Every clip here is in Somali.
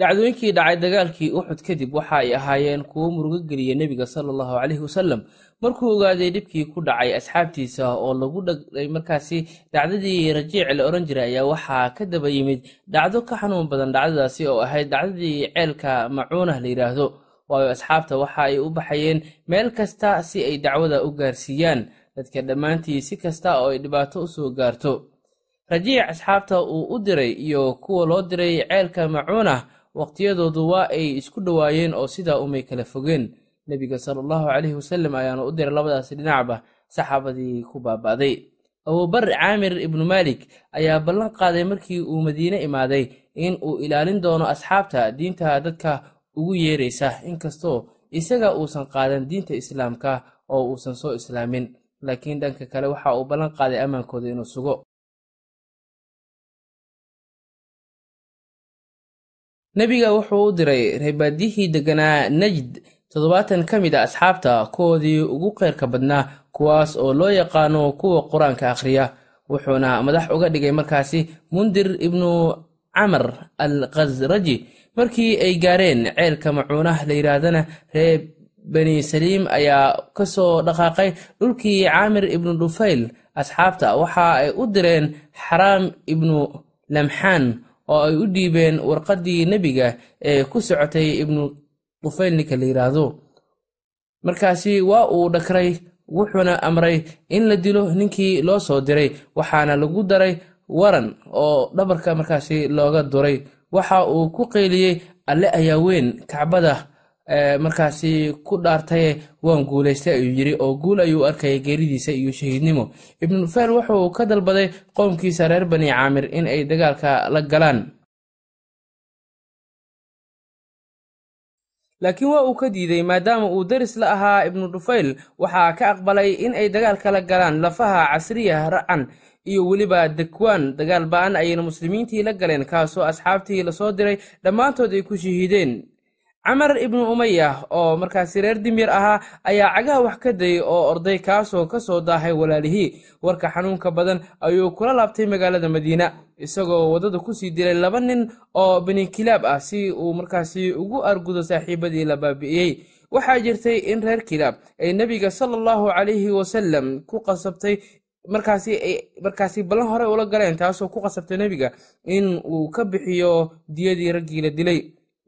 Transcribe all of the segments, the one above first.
dhacdooyinkii dhacay dagaalkii uxud kadib waxa ay ahaayeen kuwo murugo geliya nebiga sala allahu caleyhi wasalam markuu ogaaday dhibkii ku dhacay asxaabtiisa oo lagu dhagay markaasi dhacdadii rajiic la odhan jiray ayaa waxaa ka daba yimid dhacdo ka xanuun badan dhacdadaasi oo ahayd dhacdadii ceelka macuunah la yidhaahdo waayo asxaabta waxa ay u baxayeen meel kasta si ay dacwada u gaarsiiyaan. Dadka dhammaantii si kasta oo ay dhibaato u soo gaarto. Rajiic asxaabta uu u diray iyo kuwa loo diray ceelka macuunah waqtiyadoodu waa ay isku dhowaayeen oo sidaa umay kala fogeen. Nebiga sala allahu caleyhi wasalam ayaana u diray labadaasi dhinacba saxaabadii ku baaba'day. Abuubar caamir ibnu maalik ayaa ballan qaaday markii uu madiine imaaday in uu ilaalin doono asxaabta diinta dadka ugu yeeraysa inkastoo isaga uusan qaadan diinta islaamka oo uusan soo islaamin. Laakiin dhanka kale waxa uu ballan qaaday ammaankooda inuu sugo nebiga wuxuu u diray reebaadiyihii degganaa najd toddobaatan ka mid a asxaabta kuwoodii ugu kheyrka badnaa kuwaas oo loo yaqaano kuwa qur'aanka akhriya. Wuxuuna madax uga dhigay markaasi mundir ibnu camar al khasraji markii ay gaareen ceelka macuunah la yidhaahdana reer bani saliim ayaa ka soo dhaqaaqay dhulkii caamir ibnu dhufayl asxaabta waxa ay u direen xaraam ibnu lamxaan oo ay u dhiibeen warqaddii nebiga ee ku socotay ibnu dhufayl ninka la yidhaahdo markaasi waa uu dhakray wuxuuna amray in la dilo ninkii loo soo diray waxaana lagu daray waran oo dhabarka markaasi looga duray. Waxa uu ku qayliyey alle ayaa weyn kacbada markaasi ku dhaartaye waan guulaystay ayuu yidhi oo guul ayuu arkayay geeridiisa iyo shahiidnimo. Ibnu dhufayl wuxuu ka dalbaday qowmkiisa reer bani caamir in ay dagaalka la galaan. Laakiin waa uu ka diiday maadaama uu daris la ahaa ibnu dhufayl waxaa ka aqbalay in ay dagaalka la galaan lafaha casriya racan iyo weliba dekwaan dagaal ba'an ayayna muslimiintii la galeen kaasoo asxaabtii la soo diray dhammaantood ay ku shahiideen camar ibnu umaya oo markaasi reer dimyar ahaa ayaa cagaha wax ka dayay oo orday kaasoo ka soo daahay walaalihii warka xanuunka badan ayuu kula laabtay magaalada madiina isagoo waddada ku sii dilay laba nin oo benikilaab ah si uu markaasi ugu argudo saaxiibadii la baabi'iyey waxaa jirtay in reer kilaab ay nebiga sala calayhi wasalam ku qasabtay markaasi ay markaasi ballan hore ula galeen taasoo ku qasabtay nebiga in uu ka bixiyo diyadii raggii la dilay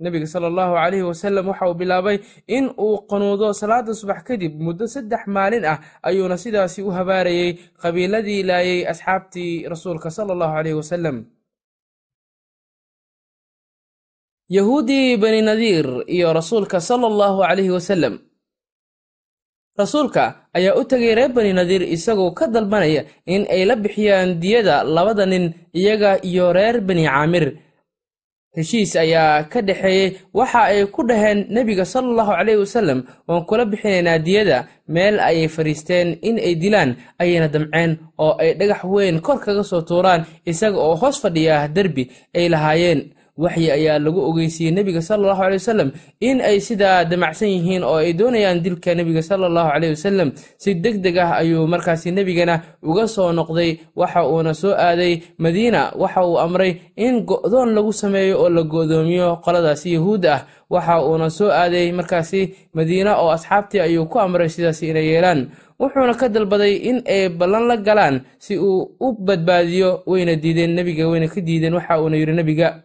nebiga sala allahu calayhi wasalam waxa uu bilaabay in uu qanuudo salaada subax kadib muddo saddex maalin ah ayuuna sidaasi u habaarayey qabiiladii laayay asxaabtii rasuulka sala allahu calayhi wasalam yahuudii bani nadiir iyo rasuulka sala allahu calayhi wasalam rasuulka ayaa u tegay reer bani nadiir isagoo ka dalbanaya in ay la bixiyaan diyada labada nin iyaga iyo reer bani caamir heshiis ayaa ka dhexeeyey. Waxa ay ku dhaheen nebiga sala allahu caleyhi wasalam waan kula bixinaynaa diyada meel ayay fadhiisteen in ay dilaan ayayna damceen oo ay dhagax weyn kor kaga soo tuuraan isaga oo hoos fadhiya derbi ay lahaayeen waxyi ayaa lagu ogeysiiyey nebiga sala allahu caley wasalam in ay sidaa damacsan yihiin oo ay doonayaan dilka nebiga sala allahu caleyh wasalam si deg deg ah ayuu markaasi nebigana uga soo noqday waxa uuna soo aaday madiina waxa uu amray in go'doon lagu sameeyo oo la go'doomiyo qoladaasi yahuud ah. Waxa uuna soo aaday markaasi madiina oo asxaabtii ayuu ku amray sidaasi inay yeelaan. Wuxuuna ka dalbaday in ay ballan la galaan si uu u badbaadiyo wayna diideen nebiga wayna ka diideen waxa uuna yidhi nebiga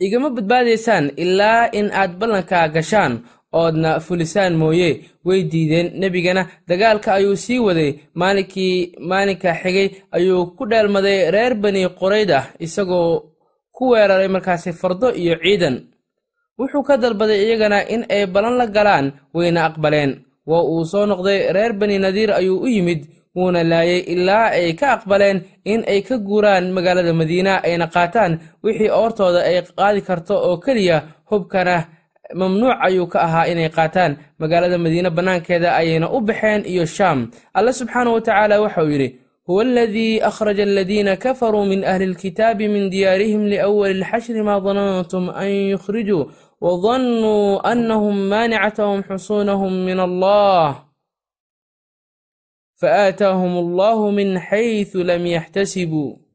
igama badbaadaysaan ilaa in aad ballanka gashaan oodna fulisaan mooye way diideen nebigana. Dagaalka ayuu sii waday maalinkii maalinka xigay ayuu ku dheelmaday reer bani qurayda isagoo ku weeraray markaasi fardo iyo ciidan. Wuxuu ka dalbaday iyagana in ay ballan la galaan wayna aqbaleen. Waa uu soo noqday reer bani nadiir ayuu u yimid wuuna laayay ilaa ay ka aqbaleen in ay ka guuraan magaalada madiina ayna qaataan wixii oortooda ay qaadi karto oo keliya hubkana mamnuuc ayuu ka ahaa inay qaataan. Magaalada madiine bannaankeeda ayayna u baxeen iyo shaam. Alle subxaanahu watacaala waxauu yidhi huwa aladii akhraja aladiina kafaruu min ahli lkitaabi min diyaarihim liawali lxashri maa danantum an yukhrijuu wadannuu annahum maanicatahum xusuunahum min allah فآتاهم الله من حيث لم يحتسبوا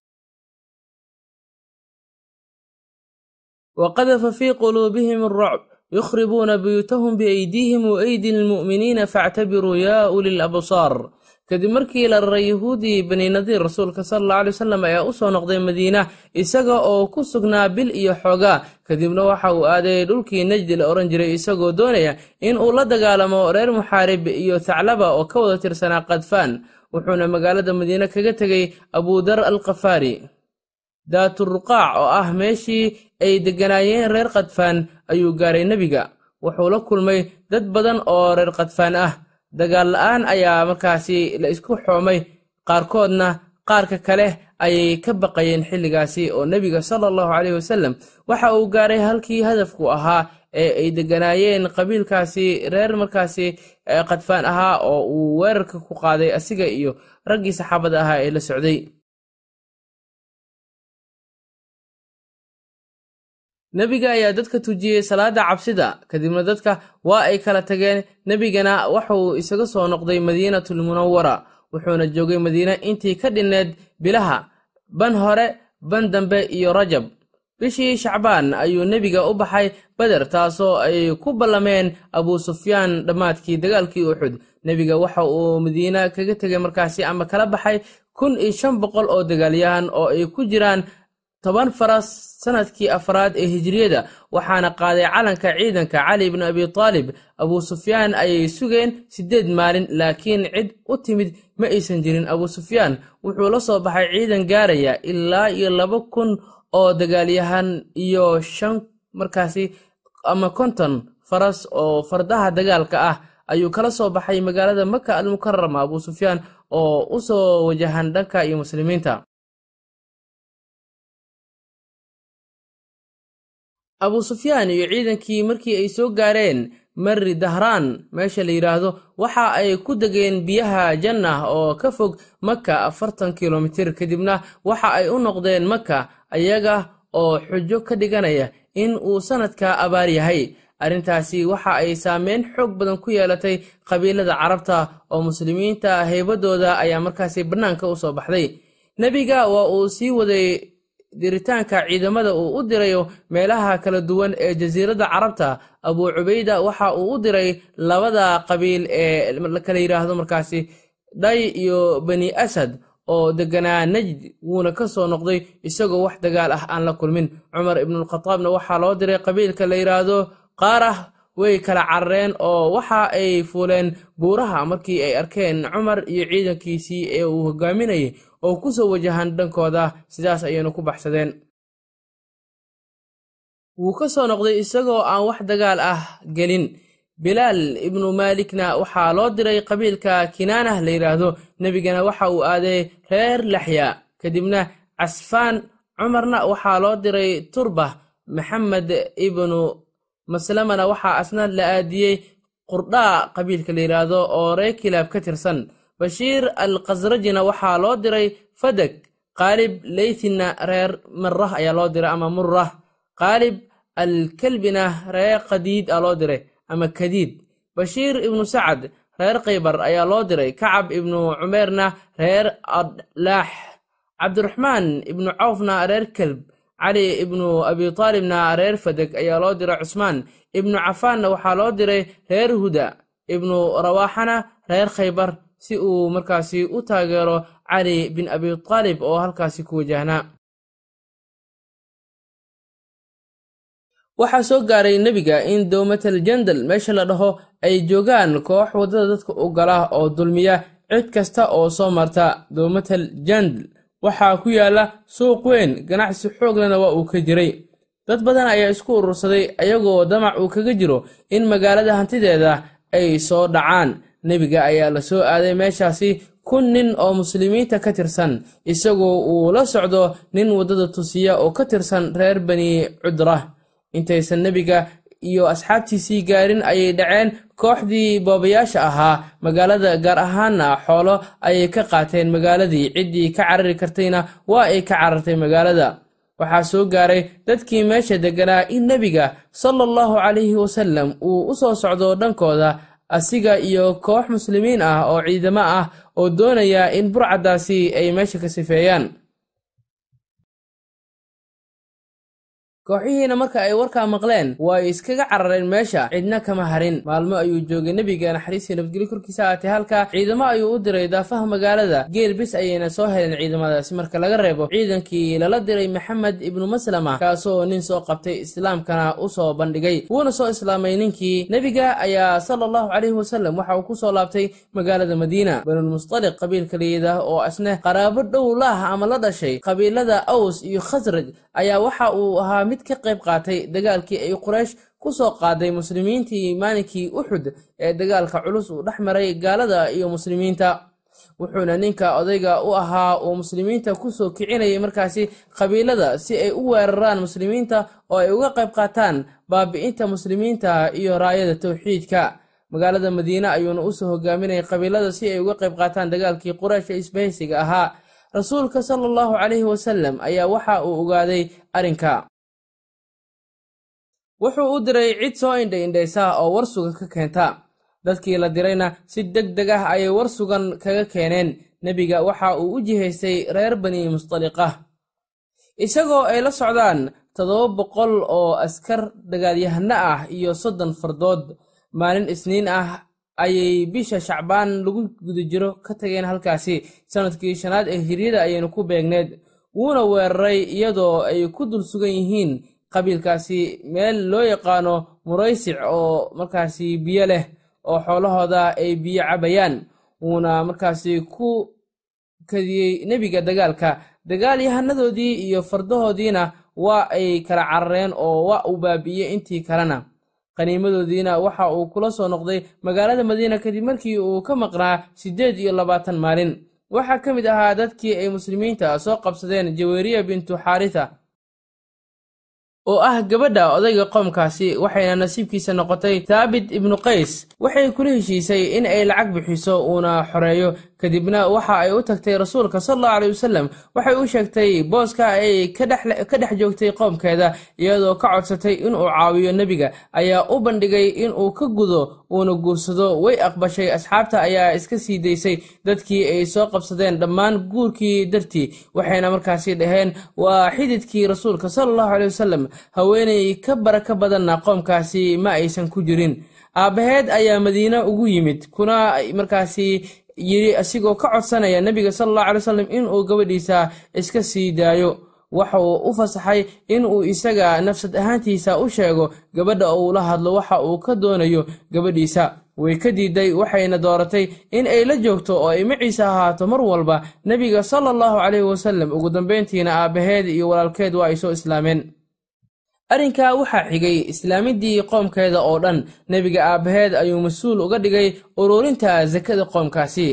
wa qadafa fii quluubihim alrucb yukhribuuna buyuutahum biaydiihim wa aydi lmu'miniina faactabiruu yaa ulil absaar kadib markii la raray yahuudii bani nadiir rasuulka sala alla alay wasalam ayaa u soo noqday madiina isaga oo ku sugnaa bil iyo xoogaa. Kadibna waxa uu aaday dhulkii najdi la odhan jiray isagoo doonaya in uu la dagaalamo reer muxaarib iyo thaclaba oo ka wada tirsanaa kadfaan wuxuuna magaalada madiine kaga tegey abudar alkafaari daaturruqaac oo ah meeshii ay degganaayeen reer kadfaan ayuu gaaray nebiga. Wuxuu la kulmay dad badan oo reer kadfaan ah dagaal la'aan ayaa markaasi la isku xoomay. Qaarkoodna qaarka kale ayay ka baqayeen xilligaasi oo nebiga sala allahu caleyhi wasallam. Waxa uu gaaray halkii hadafku ahaa ee ay degganaayeen qabiilkaasi reer markaasi kadfaan ahaa oo uu weerarka ku qaaday asiga iyo raggii saxaabada ahaa ee la socday nebiga ayaa dadka tujiyey salaada cabsida kadibna dadka waa ay kala tageen. Nebigana waxauu isaga soo noqday madiinatul munawara wuxuuna joogay madiine intii ka dhinneed bilaha ban hore ban dambe iyo rajab. Bishii shacbaan ayuu nebiga u baxay beder taasoo ay ku ballameen abuu sufyaan dhammaadkii dagaalkii uxud nebiga waxa uu madiine kaga tegay markaasi ama kala baxay kun iyo shan boqol oo dagaalyahan oo ay ku jiraan toban faras sannadkii afraad ee hijriyada waxaana qaaday calanka ciidanka cali bnu abi taalib. Abuu sufyaan ayay sugeen siddeed maalin laakiin cid u timid ma aysan jirin. Abuu sufyaan wuxuu la soo baxay ciidan gaaraya ilaa iyo laba kun oo dagaalyahan iyo shan markaasi ama konton faras oo fardaha dagaalka ah. Ayuu kala soo baxay magaalada maka almukarama abuu sufyaan oo u soo wajahan dhanka iyo muslimiinta abuu sufyaan iyo ciidankii markii ay soo gaareen mari dahraan meesha la yidhaahdo waxa ay ku degeen biyaha jannah oo ka fog maka afartan kilomitir. Kadibna waxa ay u noqdeen maka ayaga oo xujo ka dhiganaya in uu sannadka abaar yahay. Arrintaasi waxa ay saameyn xoog badan ku yeelatay qabiilada carabta oo muslimiinta heybadooda ayaa markaasi bannaanka u soo baxday. Nebiga waa uu sii waday diritaanka ciidamada uu u dirayo meelaha kala duwan ee jasiiradda carabta. Abuu cubayda waxa uu u diray labada qabiil ee kala yidhaahdo markaasi dhay iyo bani asad oo deganaa najd wuuna ka soo noqday isagoo wax dagaal ah aan la kulmin. Cumar ibnulkhataabna waxaa loo diray qabiilka la yidhaahdo qaarah way kala carareen oo waxa ay fuuleen buuraha markii ay arkeen cumar iyo ciidankiisii ee uu hogaaminayay oo ku soo wajahan dhankooda sidaas ayaynu ku baxsadeen. Wuu ka soo noqday isagoo aan wax dagaal ah gelin. Bilaal ibnu maalikna waxaa loo diray qabiilka kinaanah la yidhaahdo nebigana waxa uu aaday reer laxya kadibna casfaan cumarna waxaa loo diray turbah maxamed ibnu maslamana waxaa asna la aadiyey qurdhaa qabiilka la yidhaahdo oo reer kilaab ka tirsan bashiir al khasrajina waxaa loo diray fadeg qaalib leythina reer marah ayaa loo diray ama murrah. Qaalib al kelbina reer qadiid aa loo diray ama kadiid. Bashiir ibnu sacad reer khaybar ayaa loo diray kacab ibnu cumeerna reer adlaax. Cabdiraxmaan ibnu cawfna reer kelb cali ibnu abi taalibna reer fadeg ayaa loo diray cusmaan ibnu cafaanna waxaa loo diray reer huda. Ibnu rawaaxana reer khaybar si uu markaasi u taageero cali bin abi taalib oo halkaasi ku wajahnaa waxaa soo gaaray nebiga in dowmatal jandal meesha la dhaho ay joogaan koox waddada dadka u gala oo dulmiya cid kasta oo soo marta dowmatal jandal. Waxaa ku yaalla suuq weyn ganacsi xooglena waa uu ka jiray. Dad badan ayaa isku urursaday ayagoo damac uu kaga jiro in magaalada hantideeda ay soo dhacaan nebiga ayaa la soo aaday meeshaasi kun nin oo muslimiinta ka tirsan. Isagoo uu la socdo nin waddada tusiya oo ka tirsan reer bani cudra. Intaysan nebiga iyo asxaabtiisii gaarin ayay dhaceen kooxdii boobayaasha ahaa. Magaalada gaar ahaanna xoolo ayay ka qaateen magaaladii ciddii ka carari kartayna waa ay ka carartay magaalada. Waxaa soo gaaray dadkii meesha degganaa in nebiga sala allahu calayhi wasallam uu u soo socdo dhankooda asiga iyo koox muslimiin ah oo ciidamo ah oo doonaya in burcaddaasi ay meesha ka sifeeyaan kooxihiina marka ay warkaa maqleen way iskaga carareen meesha. Cidna kama harin. Maalmo ayuu joogay nebiga naxariistii nabadgelyo korkiisa aatay halka ciidamo ayuu u diray daafaha magaalada. Geel bis ayayna soo heleen ciidamadaasi marka laga reebo ciidankii lala diray maxamed ibnu maslama kaasoo nin soo qabtay islaamkana u soo bandhigay. Wuuna soo islaamay ninkii. Nebiga ayaa sala allahu calayhi wasalam waxa uu ku soo laabtay magaalada madiina. Banulmustaliq qabiilka layidhaah oo asne qaraabo dhow laah ama la dhashay qabiilada aws iyo khasraj ayaa waxa uu ahaa mid ka qayb qaatay dagaalkii ay quraysh ku soo qaaday muslimiintii maalinkii uxud ee dagaalka culus uu dhex maray gaalada iyo muslimiinta. Wuxuuna ninka odayga u ahaa uu muslimiinta ku soo kicinayay markaasi qabiilada si ay u weeraraan muslimiinta oo ay uga qayb qaataan baabi'inta muslimiinta iyo raayada towxiidka magaalada madiine ayuuna u soo hogaaminayay qabiilada si ay uga qayb qaataan dagaalkii quraysh ee isbahaysiga ahaa. Rasuulka sala allahu calayhi wasalam ayaa waxa uu ogaaday arrinka wuxuu u diray cid soo indha indhaysa oo war sugan ka keenta. Dadkii la dirayna si deg deg ah ayay war sugan kaga keeneen. Nebiga waxa uu u jihaystay reer bani mustaliqa. Isagoo ay la socdaan toddoba boqol oo askar dagaalyahano ah iyo soddon fardood maalin isniin ah ayay bisha shacbaan lagu guda jiro ka tageen halkaasi. Sannadkii shanaad ee hiryada ayaynu ku beegneed wuuna weeraray iyadoo ay ku dul sugan yihiin qabiilkaasi meel loo yaqaano muraysic oo markaasi biyo leh oo xoolahooda ay biyo cabayaan. Wuuna markaasi ku kadiyey nebiga dagaalka. Dagaalyahanadoodii iyo fardahoodiina waa ay kala carareen oo waa uu baabi'iyey intii kalena. Qaniimadoodiina waxa uu kula soo noqday magaalada madiina kadib markii uu ka maqnaa siddeed iyo labaatan maalin. Waxaa ka mid ahaa dadkii ay muslimiinta soo qabsadeen jaweeriya bintu xaarita oo ah gabadha odayga qoomkaasi waxayna nasiibkiisa noqotay taabit ibnu qays. Waxay kula heshiisay in ay lacag bixiso uuna xoreeyo kadibna waxa ay u tagtay rasuulka sal allahu aley wasalam waxay u sheegtay booska ay ka dhex joogtay qoomkeeda iyadoo ka codsatay inuu caawiyo nebiga. Ayaa u bandhigay inuu ka gudo uuna guursado. Way aqbashay asxaabta ayaa iska sii daysay dadkii ay soo qabsadeen dhammaan guurkii dartii. Waxayna markaasi dhaheen waa xididkii rasuulka sala allahu aley wasalam haweenay ka baraka badanna qoomkaasi ma aysan ku jirin. Aabbaheed ayaa madiine ugu yimid. Kuna markaasi yidhi asigoo ka codsanaya nebiga sala allahu alay wasalam inuu gabadhiisa iska sii daayo. Waxauu u fasaxay inuu isaga nafsad ahaantiisa u sheego gabadha uu la hadlo waxa uu ka doonayo gabadhiisa. Way ka diiday waxayna dooratay in ay la joogto oo ay maciisa ahaato. Mar walba nebiga sala allahu calayhi wasalam ugu dambayntiina aabbaheed iyo walaalkeed waa ay soo islaameen arrinkaa waxaa xigay islaamidii qoomkeeda oo dhan nebiga aabbaheed ayuu mas'uul uga dhigay ururinta sakada qoomkaasi.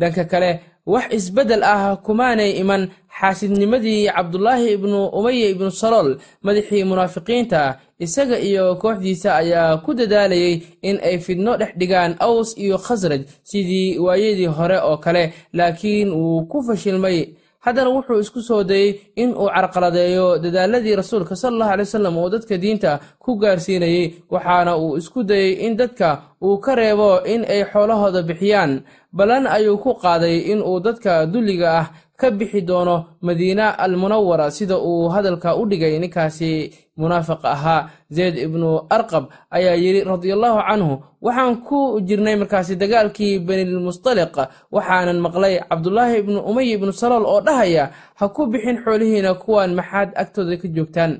Dhanka kale wax isbeddel ah kumaanay iman xaasidnimadii cabdulaahi ibnu umaya ibnu salool madaxii munaafiqiinta isaga iyo kooxdiisa ayaa ku dadaalayay in ay fidno dhex dhigaan aws iyo khasraj sidii waayadii hore oo kale laakiin wuu ku fashilmay haddana wuxuu isku soo dayey in uu carqaladeeyo dadaaladii rasuulka sala allahu alay wasalam oo dadka diinta ku gaarsiinayey waxaana uu isku dayey in dadka uu ka reebo in ay xoolahooda bixiyaan. Ballan ayuu ku qaaday in uu dadka dulliga ah ka bixi doono madiina almunawara sida uu hadalka u dhigay ninkaasi munaafiq ahaa. Zeyd ibnu arqab ayaa yidhi radiallahu canhu waxaan ku jirnay markaasi dagaalkii benilmustaliq waxaanan maqlay cabdulaahi ibnu umay ibnu salool oo dhahaya ha ku bixin xoolihiina kuwan maxaad agtooda ka joogtaan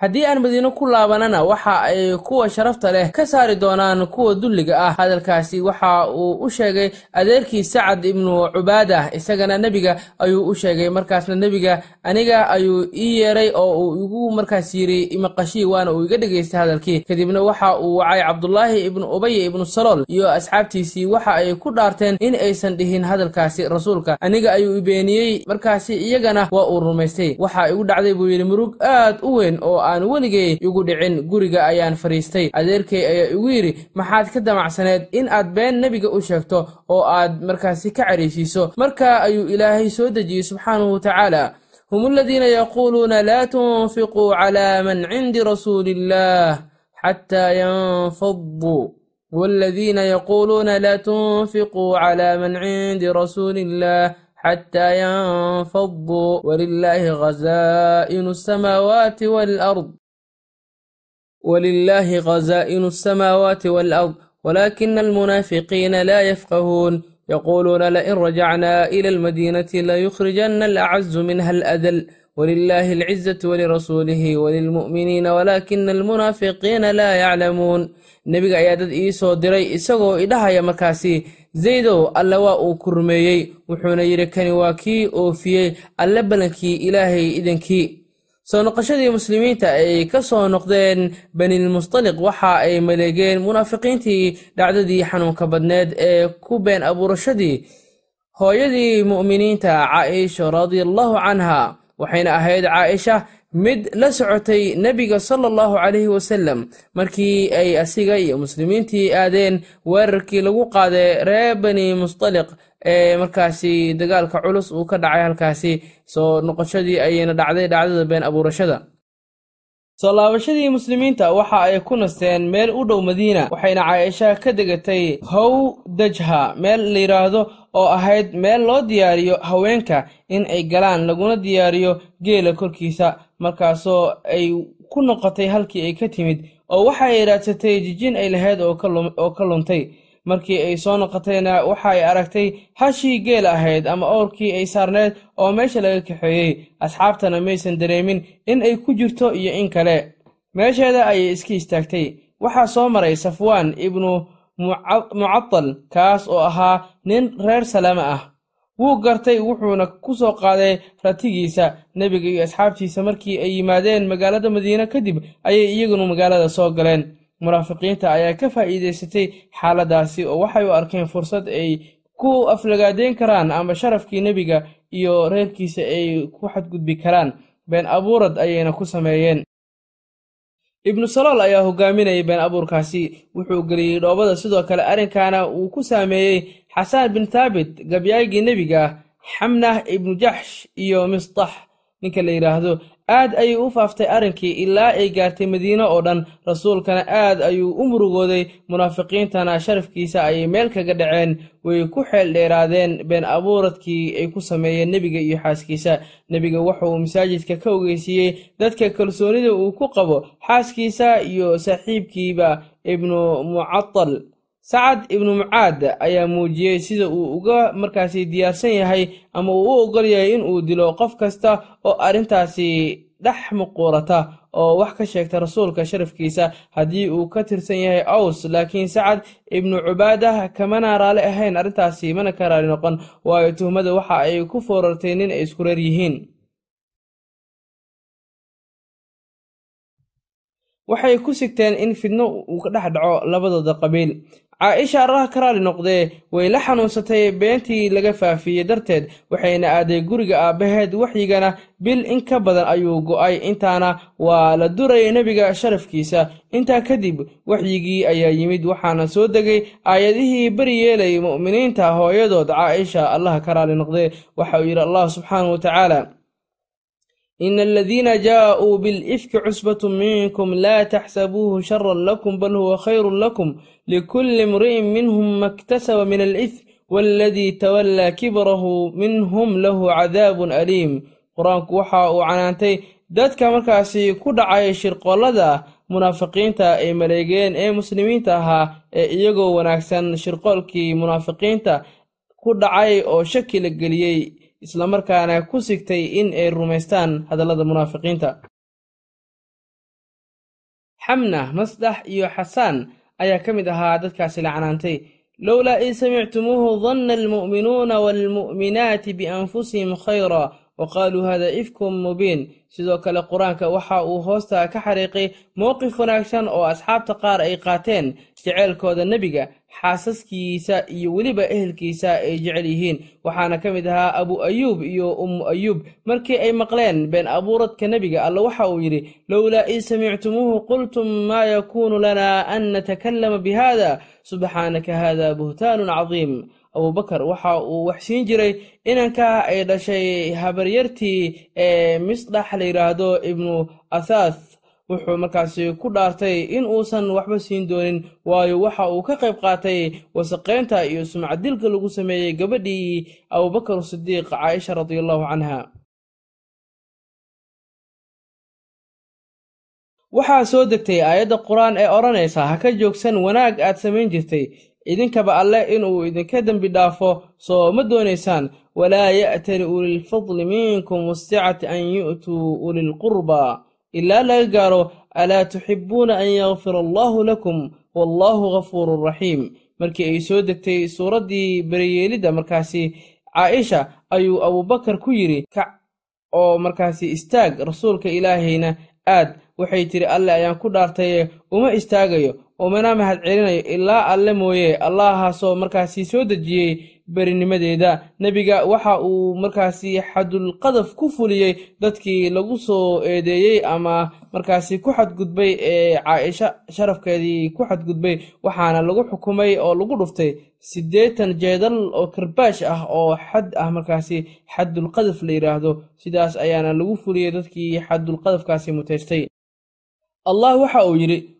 haddii aan madiino ku laabanana waxa ay kuwa sharafta leh ka saari doonaan kuwa dulliga ah. Hadalkaasi waxa uu u sheegay adeerkii sacad ibnu cubaadah isagana nebiga ayuu u sheegay. Markaasna nebiga aniga ayuu ii yeeray oo uu igu markaas yidhi imaqashii waana uu iga dhegaystay hadalkii kadibna waxa uu wacay cabdulaahi ibnu ubaya ibnu salool iyo asxaabtiisii waxa ay ku dhaarteen in aysan dhihin hadalkaasi rasuulka. Aniga ayuu i beeniyey markaasi iyagana waa uu rumaystay. Waxa igu dhacday buu yidhi murug aad u weyn oo aan weligay igu dhicin guriga ayaan fadhiistay adeerkay ayaa igu yidhi maxaad ka damacsaneed in aad been nebiga u sheegto oo aad markaasi ka cariishiiso. Markaa ayuu ilaahay soo dejiyey subxaanahu watacaala hum aladiina yaquuluuna laa tunfiquu calaa man cindi rasuuli illaah xataa yanfaduu waladiina yaquuluuna laa tunfiquu calaa man cindi rasuuli illaah حتى ينفضوا ولله غزائن السماوات والأرض ولله غزائن السماوات والأرض ولكن المنافقين لا يفقهون يقولون لئن رجعنا إلى المدينة ليخرجن الأعز منها الأذل ولله العزة ولرسوله وللمؤمنين ولكن المنافقين لا يعلمون nebiga ayaa dad ii soo diray isagoo idhahaya markaasi zaydow alle waa uu ku rumeeyey wuxuuna yidhi kani waa kii oofiyey alle ballankii ilaahay idankii soo noqoshadii muslimiinta ay ka soo noqdeen banilmustaliq waxa ay maleegeen munaafiqiintii dhacdadii xanuunka badneed ee ku been abuurashadii hooyadii mu'miniinta caaisha radiallahu canha waxayna ahayd caaisha mid la socotay nebiga sala allahu calayhi wasalam markii ay asiga iyo muslimiintii aadeen weerarkii lagu qaaday reer bani mustaliq ee markaasi dagaalka culus uu ka dhacay halkaasi soo noqoshadii ayayna dhacday dhacdada been abuurashada soo laabashadii muslimiinta waxa ay ku nasteen meel u dhow madiina waxayna caaisha ka degatay how dajha meel la yidhaahdo oo ahayd meel loo diyaariyo haweenka in ay galaan laguna diyaariyo geela korkiisa markaasoo ay ku noqotay halkii ay ka timid oo waxay raadsatay jijin ay lahayd oo ka luntay markii ay soo noqotayna waxa ay aragtay hashii geel ahayd ama owrkii ay saarneed oo meesha laga kaxeeyey. Asxaabtana maysan dareemin in ay ku jirto iyo in kale. Meesheeda ayay iska istaagtay. Waxaa soo maray safwaan ibnu mucadal kaas oo ahaa nin reer salaama ah. Wuu gartay wuxuuna ku soo qaaday ratigiisa. Nebiga iyo asxaabtiisa markii ay yimaadeen magaalada madiine kadib ayay iyaguna magaalada soo galeen munaafiqiinta ayaa ka faa'iidaysatay xaaladaasi oo waxay u arkeen fursad ay ku aflagaadeyn karaan ama sharafkii nebiga iyo reerkiisa ay ku xadgudbi karaan. Been abuurad ayayna ku sameeyeen. Ibnu salool ayaa hogaaminayay been abuurkaasi. Wuxuu geliyey dhoobada sidoo kale arrinkaana uu ku saameeyey xasaan bin thaabit gabyaagii nebiga xamnah ibnu jaxsh iyo misdax ninka la yidhaahdo aad ayay u faaftay arrinkii ilaa ay gaartay madiine oo dhan. Rasuulkana aad ayuu u murugooday. Munaafiqiintana sharafkiisa ayay meel kaga dhaceen. Way ku xeel dheeraadeen been abuuradkii ay ku sameeyeen nebiga iyo xaaskiisa. Nebiga wuxuu masaajidka ka ogeysiiyey dadka kalsoonida uu ku qabo xaaskiisa iyo saaxiibkiiba ibnu mucadal sacad ibnu mucaad ayaa muujiyey sida uu uga markaasi diyaarsan yahay ama uu u ogol yahay in uu dilo qof kasta oo arrintaasi dhex muquurata oo wax ka sheegta rasuulka sharafkiisa haddii uu ka tirsan yahay aws laakiin sacad ibnu cubaadah kamana raali ahayn arrintaasi mana ka raali noqon. Waayo tuhmada waxa ay ku foorartay nin ay isku reer yihiin. Waxay ku sigteen in fidno uu ka dhex dhaco labadooda qabiil caaisha allaha ka raali noqdee way la xanuunsatay beentii laga faafiyey darteed waxayna aaday guriga aabbaheed waxyigana bil in ka badan ayuu go'ay intaana waa la durayay nebiga sharafkiisa. Intaa kadib waxyigii ayaa yimid waxaana soo degay aayadihii beri yeelay mu'miniinta hooyadood. Caaisha allaha ka raali noqdee waxa uu yidhi allah subxaanahu watacaala إن ina aladiina jaa uu bilifki cusbatu minkum laa taxsabuuhu sharan lakum bal huwa khayru lakum likulli imri'in minhum maktasaba min alif waaladii tawallaa kibrahu minhum lahu cadaabun aliim qur'aanku waxa uu canaantay dadka markaasi ku dhacay shirqoollada munaafiqiinta ay maleegeen ee muslimiinta ahaa ee iyagoo wanaagsan shirqoolkii munaafiqiinta ku dhacay oo shaki la geliyey islamarkaana ku sigtay in ay rumaystaan hadallada munaafiqiinta. Xamna masdax iyo xasaan ayaa ka mid ahaa dadkaasi la canaantay lowlaa id samictumuuhu danna almu'minuuna waalmu'minaati bianfusihim khayra wa qaaluu hada ifkum mubiin sidoo kale qur'aanka waxa uu hoosta ka xariiqay mowqif wanaagsan oo asxaabta qaar ay qaateen jeceylkooda nebiga xaasaskiisa iyo weliba ehelkiisa ay jecel yihiin waxaana ka mid ahaa abu ayuub iyo ummu ayuub markii ay maqleen been abuuradka nebiga alla waxa uu yidhi lowlaa id samictumuuhu qultum maa yakuunu lana an natakallama bihada subxaanaka hada buhtaanun cadiim abubakar waxa uu waxsiin jiray inanka ay dhashay habaryartii ee misdhax la yidhaahdo ibnu athaath wuxuu markaasi ku dhaartay in uusan waxba siin doonin waayo waxa uu ka qayb qaatay wasaqaynta iyo sumcadilka lagu sameeyey gabadhii abubakar sidiiq caaisha radiallahu canha waxaa soo degtay aayadda qur'aan ee odhanaysa ha ka joogsan wanaag aad samayn jirtay idinkaba alle inuu idinka dembi dhaafo soo ma doonaysaan. Walaa ya'tali ulilfadli minkum wasicati an yu'tuu ulilqurba ilaa laga gaaro alaa tuxibuuna an yakfira allaahu lakum wallaahu ghafuurun raxiim. Markii ay soo degtay suuraddii beriyeelidda markaasi caaisha ayuu abuubakar ku yidhi kac oo markaasi istaag rasuulka ilaahayna aad. Waxay tidhi alle ayaan ku dhaartaye uma istaagayo umana mahad celinayo ilaa alle mooye allahaasoo markaasi soo dejiyey berinimadeeda. Nebiga waxa uu markaasi xadulqadaf ku fuliyey dadkii lagu soo eedeeyey ama markaasi ku xadgudbay ee caaisha sharafkeedii ku xadgudbay waxaana lagu xukumay oo lagu dhuftay siddeetan jeedal oo karbaash ah oo xad ah markaasi xadulqadaf la yidhaahdo sidaas ayaana lagu fuliyey dadkii xadulqadafkaasi mutaystay. Allah waxa uu yidhi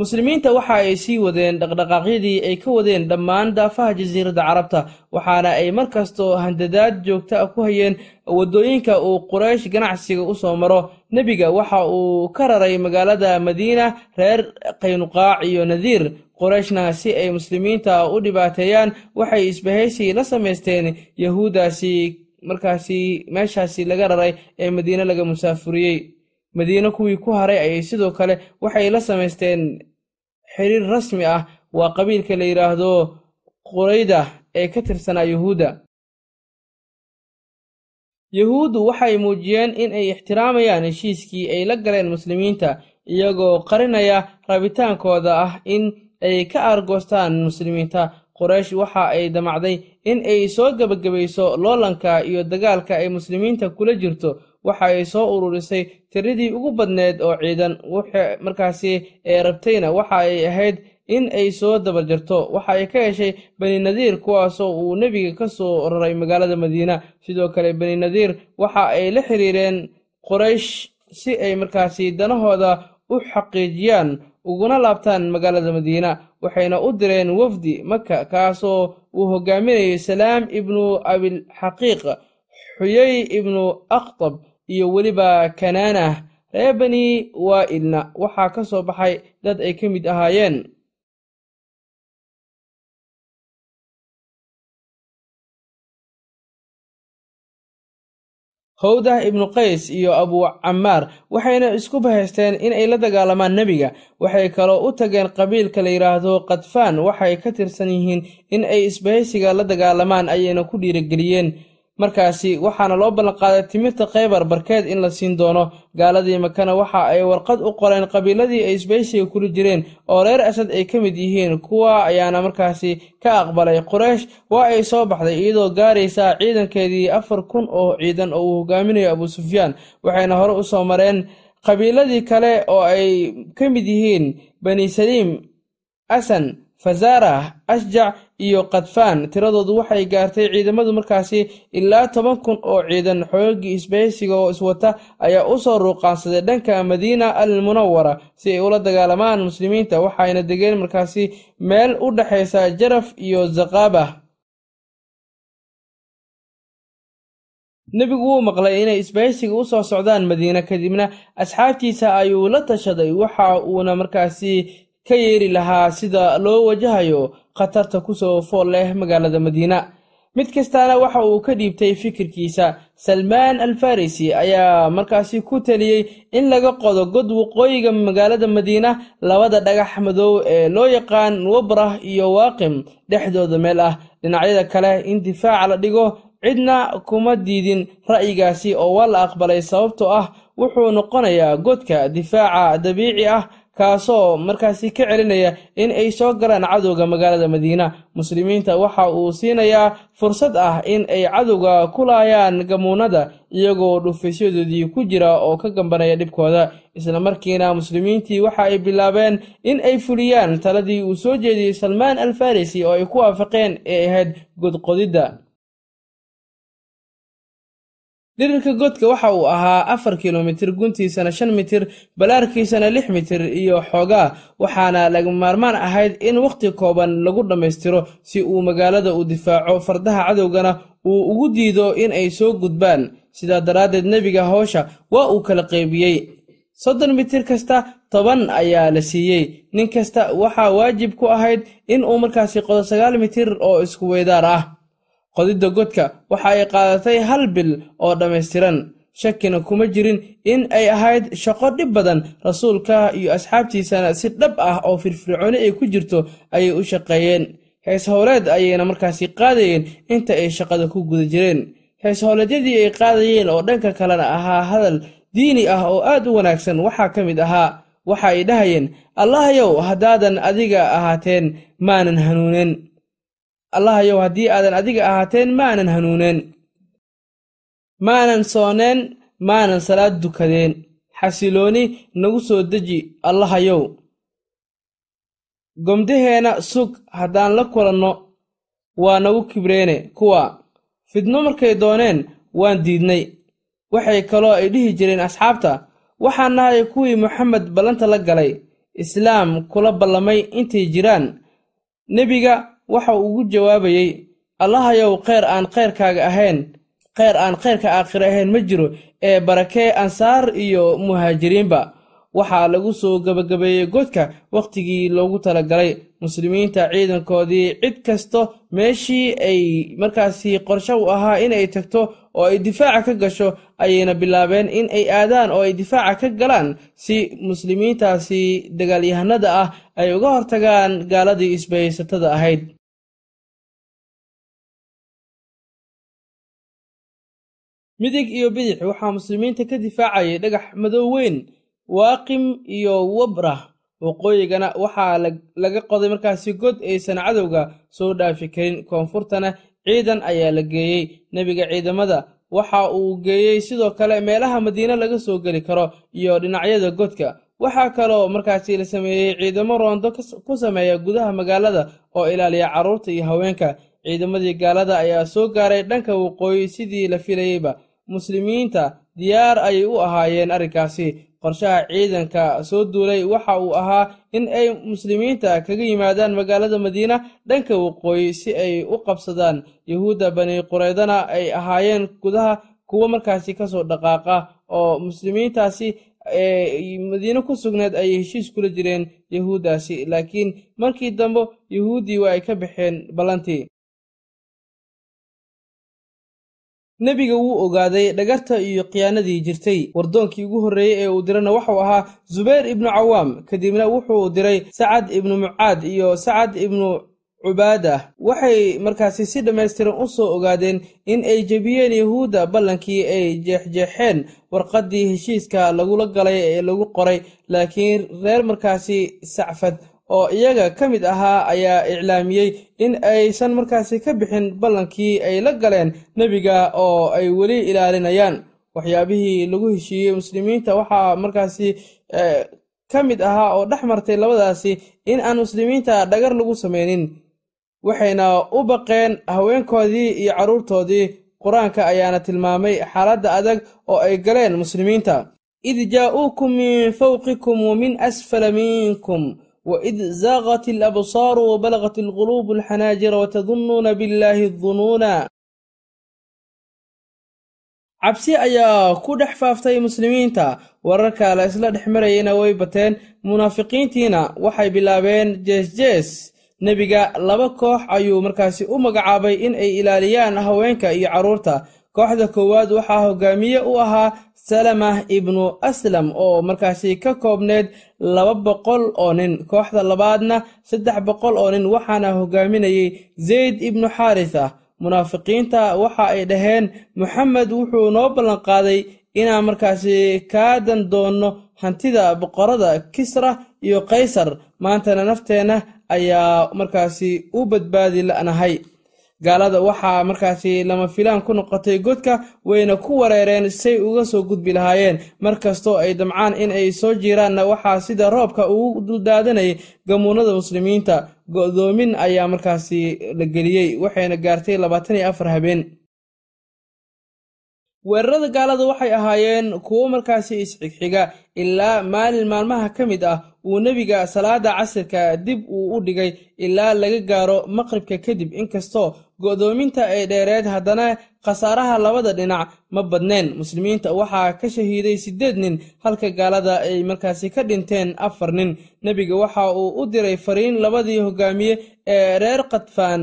muslimiinta waxa ay sii wadeen dhaqdhaqaaqyadii ay ka wadeen dhammaan daafaha jasiiradda carabta waxaana ay mar kastoo handadaad joogta ku hayeen waddooyinka uu quraysh ganacsiga u soo maro. Nebiga waxa uu ka raray magaalada madiina reer qaynuqaac iyo nadiir. Qurayshna si ay muslimiinta u dhibaateeyaan waxay isbahaysi la samaysteen yahuuddaasi markaasi meeshaasi laga raray ee madiine laga musaafuriyey. Madiine kuwii ku haray ayay sidoo kale waxay la samaysteen xiriir rasmi ah waa qabiilka la yidhaahdo qurayda ee ka tirsanaa yuhuudda. Yuhuuddu waxay muujiyeen in ay ixtiraamayaan heshiiskii ay la galeen muslimiinta iyagoo qarinaya rabitaankooda ah in ay ka aargoostaan muslimiinta. Qoraysh waxa ay damacday in ay soo gebagabayso loolanka iyo dagaalka ay muslimiinta kula jirto waxa ay soo ururisay tiradii ugu badneed oo ciidan. Markaasi ee rabtayna waxa ay ahayd in ay soo dabajarto waxa ay ka heshay bani nadiir kuwaasoo uu nebiga ka soo raray magaalada madiina. Sidoo kale bani nadiir waxa ay la xiriireen qoraysh si ay markaasi danahooda u xaqiijiyaan uguna laabtaan magaalada madiina. Waxayna u direen wafdi maka kaasoo uu hogaaminayay salaam ibnu abilxaqiiq xuyey ibnu akhtab iyo weliba kanaanah reer bani waa'ilna waxaa ka soo baxay dad ay ka mid ahaayeen. Howdah ibnu qays iyo abu camaar waxayna isku bahaysteen in ay la dagaalamaan nebiga. Waxay kaloo u tageen qabiilka la yidhaahdo kadfaan waxay ka tirsan yihiin in ay isbahaysiga la dagaalamaan ayayna ku dhiirigeliyeen markaasi waxaana loo ballanqaaday timirta khaybar barkeed in la siin doono gaaladii makana waxa ay warqad u qoreen qabiiladii ay isbaysiga kula jireen oo reer asad ay ka mid yihiin kuwa ayaana markaasi ka aqbalay quraysh. Waa ay soo baxday iyadoo gaaraysa ciidankeedii afar kun oo ciidan oo uu hogaaminayo abu sufyaan waxayna hore u soo mareen qabiiladii kale oo ay ka mid yihiin bani saliim asan fazaarah ashjac iyo kadfaan tiradoodu waxay gaartay ciidamadu markaasi ilaa toban kun oo ciidan. Xoogii isbahaysiga oo iswata ayaa u soo ruuqaansaday dhanka madiina al munawara si ay ula dagaalamaan muslimiinta waxayna degeen markaasi meel u dhexaysa jaraf iyo zaqaabah nebigu wuu maqlay inay isbahaysiga u soo socdaan madiina kadibna asxaabtiisa ayuu la tashaday. Waxa uuna markaasi ka yeeri lahaa sida loo wajahayo khatarta ku soo fool leh magaalada madiina. Mid kastaana waxa uu ka dhiibtay fikirkiisa salmaan alfarisi ayaa markaasi ku taliyey in laga qodo god waqooyiga magaalada madiina labada dhagax madow ee loo yaqaan wabrah iyo waaqim dhexdooda meel ah. Dhinacyada kale in difaaca la dhigo cidna kuma diidin ra'yigaasi oo waa la aqbalay sababtoo ah wuxuu noqonayaa godka difaaca dabiici ah kaasoo markaasi ka celinaya in ay soo galaan cadowga magaalada madiina. Muslimiinta waxa uu siinayaa fursad ah in ay cadowga ku laayaan gamuunada iyagoo dhufaysyadoodii ku jira oo ka gambanaya dhibkooda. Isla markiina muslimiintii waxa ay bilaabeen in ay fuliyaan taladii uu soo jeediyey salmaan al farisi oo ay ku waafaqeen ee ahayd godqodidda dhirirka godka waxa uu ahaa afar kilomitir guntiisana shan mitir balaarkiisana lix mitir iyo xoogaa. Waxaana laga maarmaan ahayd in wakhti kooban lagu dhammaystiro si uu magaalada u difaaco fardaha cadowgana uu ugu diido in ay soo gudbaan. Sidaa daraaddeed nebiga howsha waa uu kala qeybiyey soddon mitir kasta toban ayaa la siiyey. Nin kasta waxaa waajib ku ahayd in uu markaasi qodo sagaal mitir oo isku weydaar ah qodidda godka waxa ay qaadatay hal bil oo dhammaystiran shakina kuma jirin in ay ahayd shaqo dhib badan. Rasuulka iyo asxaabtiisana si dhab ah oo firfircooni ay ku jirto ayay u shaqeeyeen. Hees howleed ayayna markaasi qaadayeen inta ay shaqada ku guda jireen. Hees howleedyadii ay qaadayeen oo dhanka kalena ahaa hadal diini ah oo aad u wanaagsan waxaa ka mid ahaa waxa ay dhahayeen allahayow haddaadan adiga ahaateen maanan hanuunen allahayow haddii aadan adiga ahaateen maanan hanuuneen maanan sooneen maanan salaad dukadeen. Xasilooni nagu soo deji allahayow gomdaheenna sug haddaan la kulanno waa nagu kibreene. Kuwa fidno markay dooneen waan diidnay. Waxay kaloo ay dhihi jireen asxaabta waxaan nahay kuwii moxamed ballanta la galay. Islaam kula ballamay intay jiraan. Nebiga waxa uu ugu jawaabayey allahayow kheyr aan khayrkaaga ahayn kheyr aan khayrka aakhire ahayn ma jiro ee barakee ansaar iyo muhaajiriinba. Waxaa lagu soo gebagabeeyey godka wakhtigii loogu talagalay. Muslimiinta ciidankoodii cid kasto meeshii ay markaasi qorsho u ahaa inay tagto oo ay difaaca ka gasho ayayna bilaabeen in ay aadaan oo ay difaaca ka galaan si muslimiintaasi dagaalyahanada ah ay uga hortagaan gaaladii isbahaysatada ahayd midig iyo bidix. Waxaa muslimiinta ka difaacayay dhagax madow weyn waaqim iyo wabrah waqooyigana. Waxaa laga qoday markaasi god aysan cadowga soo dhaafi karin koonfurtana ciidan ayaa la geeyey nebiga ciidamada. Waxa uu geeyey sidoo kale meelaha madiine laga soo geli karo iyo dhinacyada godka. Waxaa kaloo markaasi la sameeyey ciidamo roondo ku sameeya gudaha magaalada oo ilaaliya carruurta iyo haweenka. Ciidamadii gaalada ayaa soo gaaray dhanka waqooyi sidii la filayeyba muslimiinta diyaar ayay u ahaayeen arrinkaasi. Qorshaha ciidanka soo duulay waxa uu ahaa in ay muslimiinta kaga yimaadaan magaalada madiina dhanka waqooyi si ay u qabsadaan. Yahuudda bani qureydana ay ahaayeen gudaha kuwo markaasi ka soo dhaqaaqa oo muslimiintaasi ee madiine ku sugneed ayay heshiis kula jireen yahuuddaasi. Laakiin markii dambe yahuuddii waa ay ka baxeen ballantii nebiga wuu ogaaday dhagarta iyo khiyaanadii jirtay. Wardoonkii ugu horreeyey ee uu dirana wuxuu ahaa zubayr ibnu cawaam kadibna wuxuu diray sacad ibnu mucaad iyo sacad ibnu cubaada. Waxay markaasi si dhammaystiran u soo ogaadeen in ay jebiyeen yahuudda ballankii ay jeexjeexeen warqaddii heshiiska lagula galay ee lagu qoray laakiin reer markaasi sacfad oo iyaga ka mid ahaa ayaa iclaamiyey in aysan markaasi ka bixin ballankii ay la galeen nebiga oo ay weli ilaalinayaan. Waxyaabihii lagu heshiiyey muslimiinta waxaa markaasi ka mid ahaa oo dhex martay labadaasi in aan muslimiinta dhagar lagu samaynin waxayna u baqeen haweenkoodii iyo carruurtoodii qur'aanka ayaana tilmaamay xaaladda adag oo ay galeen muslimiinta. Id jaa'uukum min fawqikum wa min asfala minkum waid zaaqat alabsaaru wabalagat alquluubu alxanaajira watadunnuuna biاllaahi dunuuna cabsi ayaa ku dhex faaftay muslimiinta wararka la isla dhex marayeyna way bateen. Munaafiqiintiina waxay bilaabeen jees-jees nebiga laba koox ayuu markaasi u magacaabay in ay ilaaliyaan haweenka iyo carruurta kooxda koowaad waxaa hogaamiye u ahaa salamah ibnu aslam oo markaasi ka koobneed laba boqol oo nin kooxda labaadna saddex boqol oo nin waxaana hogaaminayey zayd ibnu xaaritha munaafiqiinta waxa ay dhaheen moxamed wuxuu noo ballanqaaday inaan markaasi kaadan doonno hantida boqorada kisra iyo kaysar maantana nafteenna ayaa markaasi u badbaadi la'nahay gaalada waxaa markaasi lama filaan ku noqotay godka wayna ku wareereen say uga soo gudbi lahaayeen. Mar kastoo ay damcaan in ay soo jiiraanna waxaa sida roobka ugu duldaadanayay gamuunada muslimiinta. Go'doomin ayaa markaasi la geliyey waxayna gaartay labaatan iyo afar habeen weerarada gaalada waxay ahaayeen kuwo markaasi isxigxiga ilaa maalin maalmaha ka mid ah uu nebiga salaada casirka dib uu u dhigay ilaa laga gaaro maqribka kadib. Inkastoo go'doominta ay dheereed haddana khasaaraha labada dhinac ma badneen. Muslimiinta waxaa ka shahiiday siddeed nin halka gaalada ay markaasi ka dhinteen afar nin. Nebiga waxa uu u diray fariin labadii hogaamiye ee reer kadfaan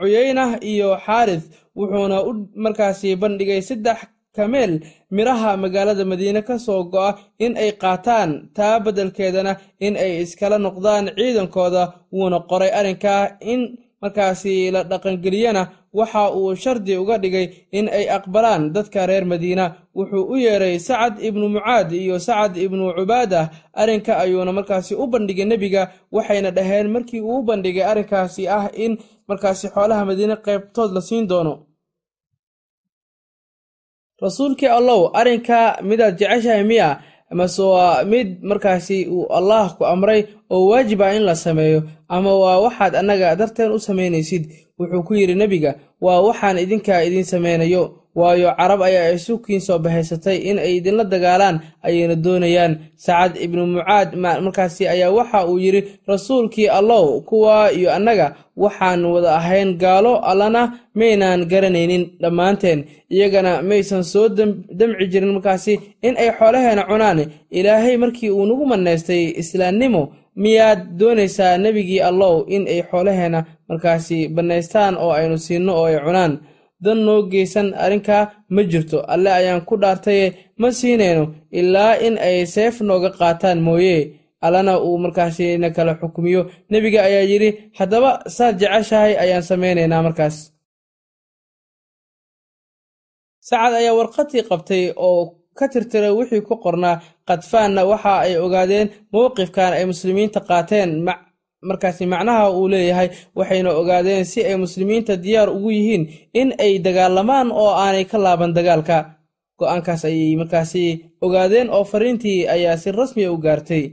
cuyeynah iyo xaaris wuxuuna u markaasi bandhigay saddex kameel miraha magaalada madiine ka soo go'a in ay qaataan taa beddelkeedana in ay iskala noqdaan ciidankooda wuuna qoray arrinkaa in markaasi la dhaqangeliyana waxa uu shardi uga dhigay in ay aqbalaan dadka reer madiina. Wuxuu u yeeray sacad ibnu mucaad iyo sacad ibnu cubaadah arrinka ayuuna markaasi u bandhigay nebiga waxayna dhaheen markii uu u bandhigay arrinkaasi ah in markaasi xoolaha madiine qaybtood la siin doono rasuulkii allow arrinka midaad jeceshahay miya amase waa mid markaasi uu allaah ku amray oo waajib ah in la sameeyo ama waa waxaad annaga darteen u samaynaysid wuxuu ku yidhi nebiga waa waxaan idinkaa idiin samaynayo waayo carab ayaa isukiin soo bahaysatay in ay idinla dagaalaan ayayna doonayaan. Sacad ibnu mucaad markaasi ayaa waxa uu yidhi rasuulkii allow kuwa iyo annaga waxaan wada ahayn gaalo allana maynaan garanaynin dhammaanteen. Iyagana maysan soo damci jirin markaasi in ay xoolaheena cunaan. Ilaahay markii uu nagu mannaystay islaamnimo miyaad doonaysaa nebigii allow in ay xoolaheena markaasi bannaystaan oo aynu siinno oo ay cunaan dan noo geysan arrinkaa ma jirto. Alle ayaan ku dhaartaye ma siinayno ilaa in ay seef nooga qaataan mooye. Allana uu markaasi na kala xukumiyo. Nebiga ayaa yidhi haddaba saad jeceshahay ayaan samaynaynaa markaas. Sacad ayaa warqadii qabtay oo ka tirtiray wixii ku qornaa. Kadfaanna waxa ay ogaadeen mowqifkan ay muslimiinta qaateen markaasi macnaha uu leeyahay waxayna ogaadeen si ay muslimiinta diyaar ugu yihiin in ay dagaalamaan oo aanay ka laaban dagaalka. Go'aankaas ayay markaasi ogaadeen oo fariintii ayaa si rasmiya u gaartay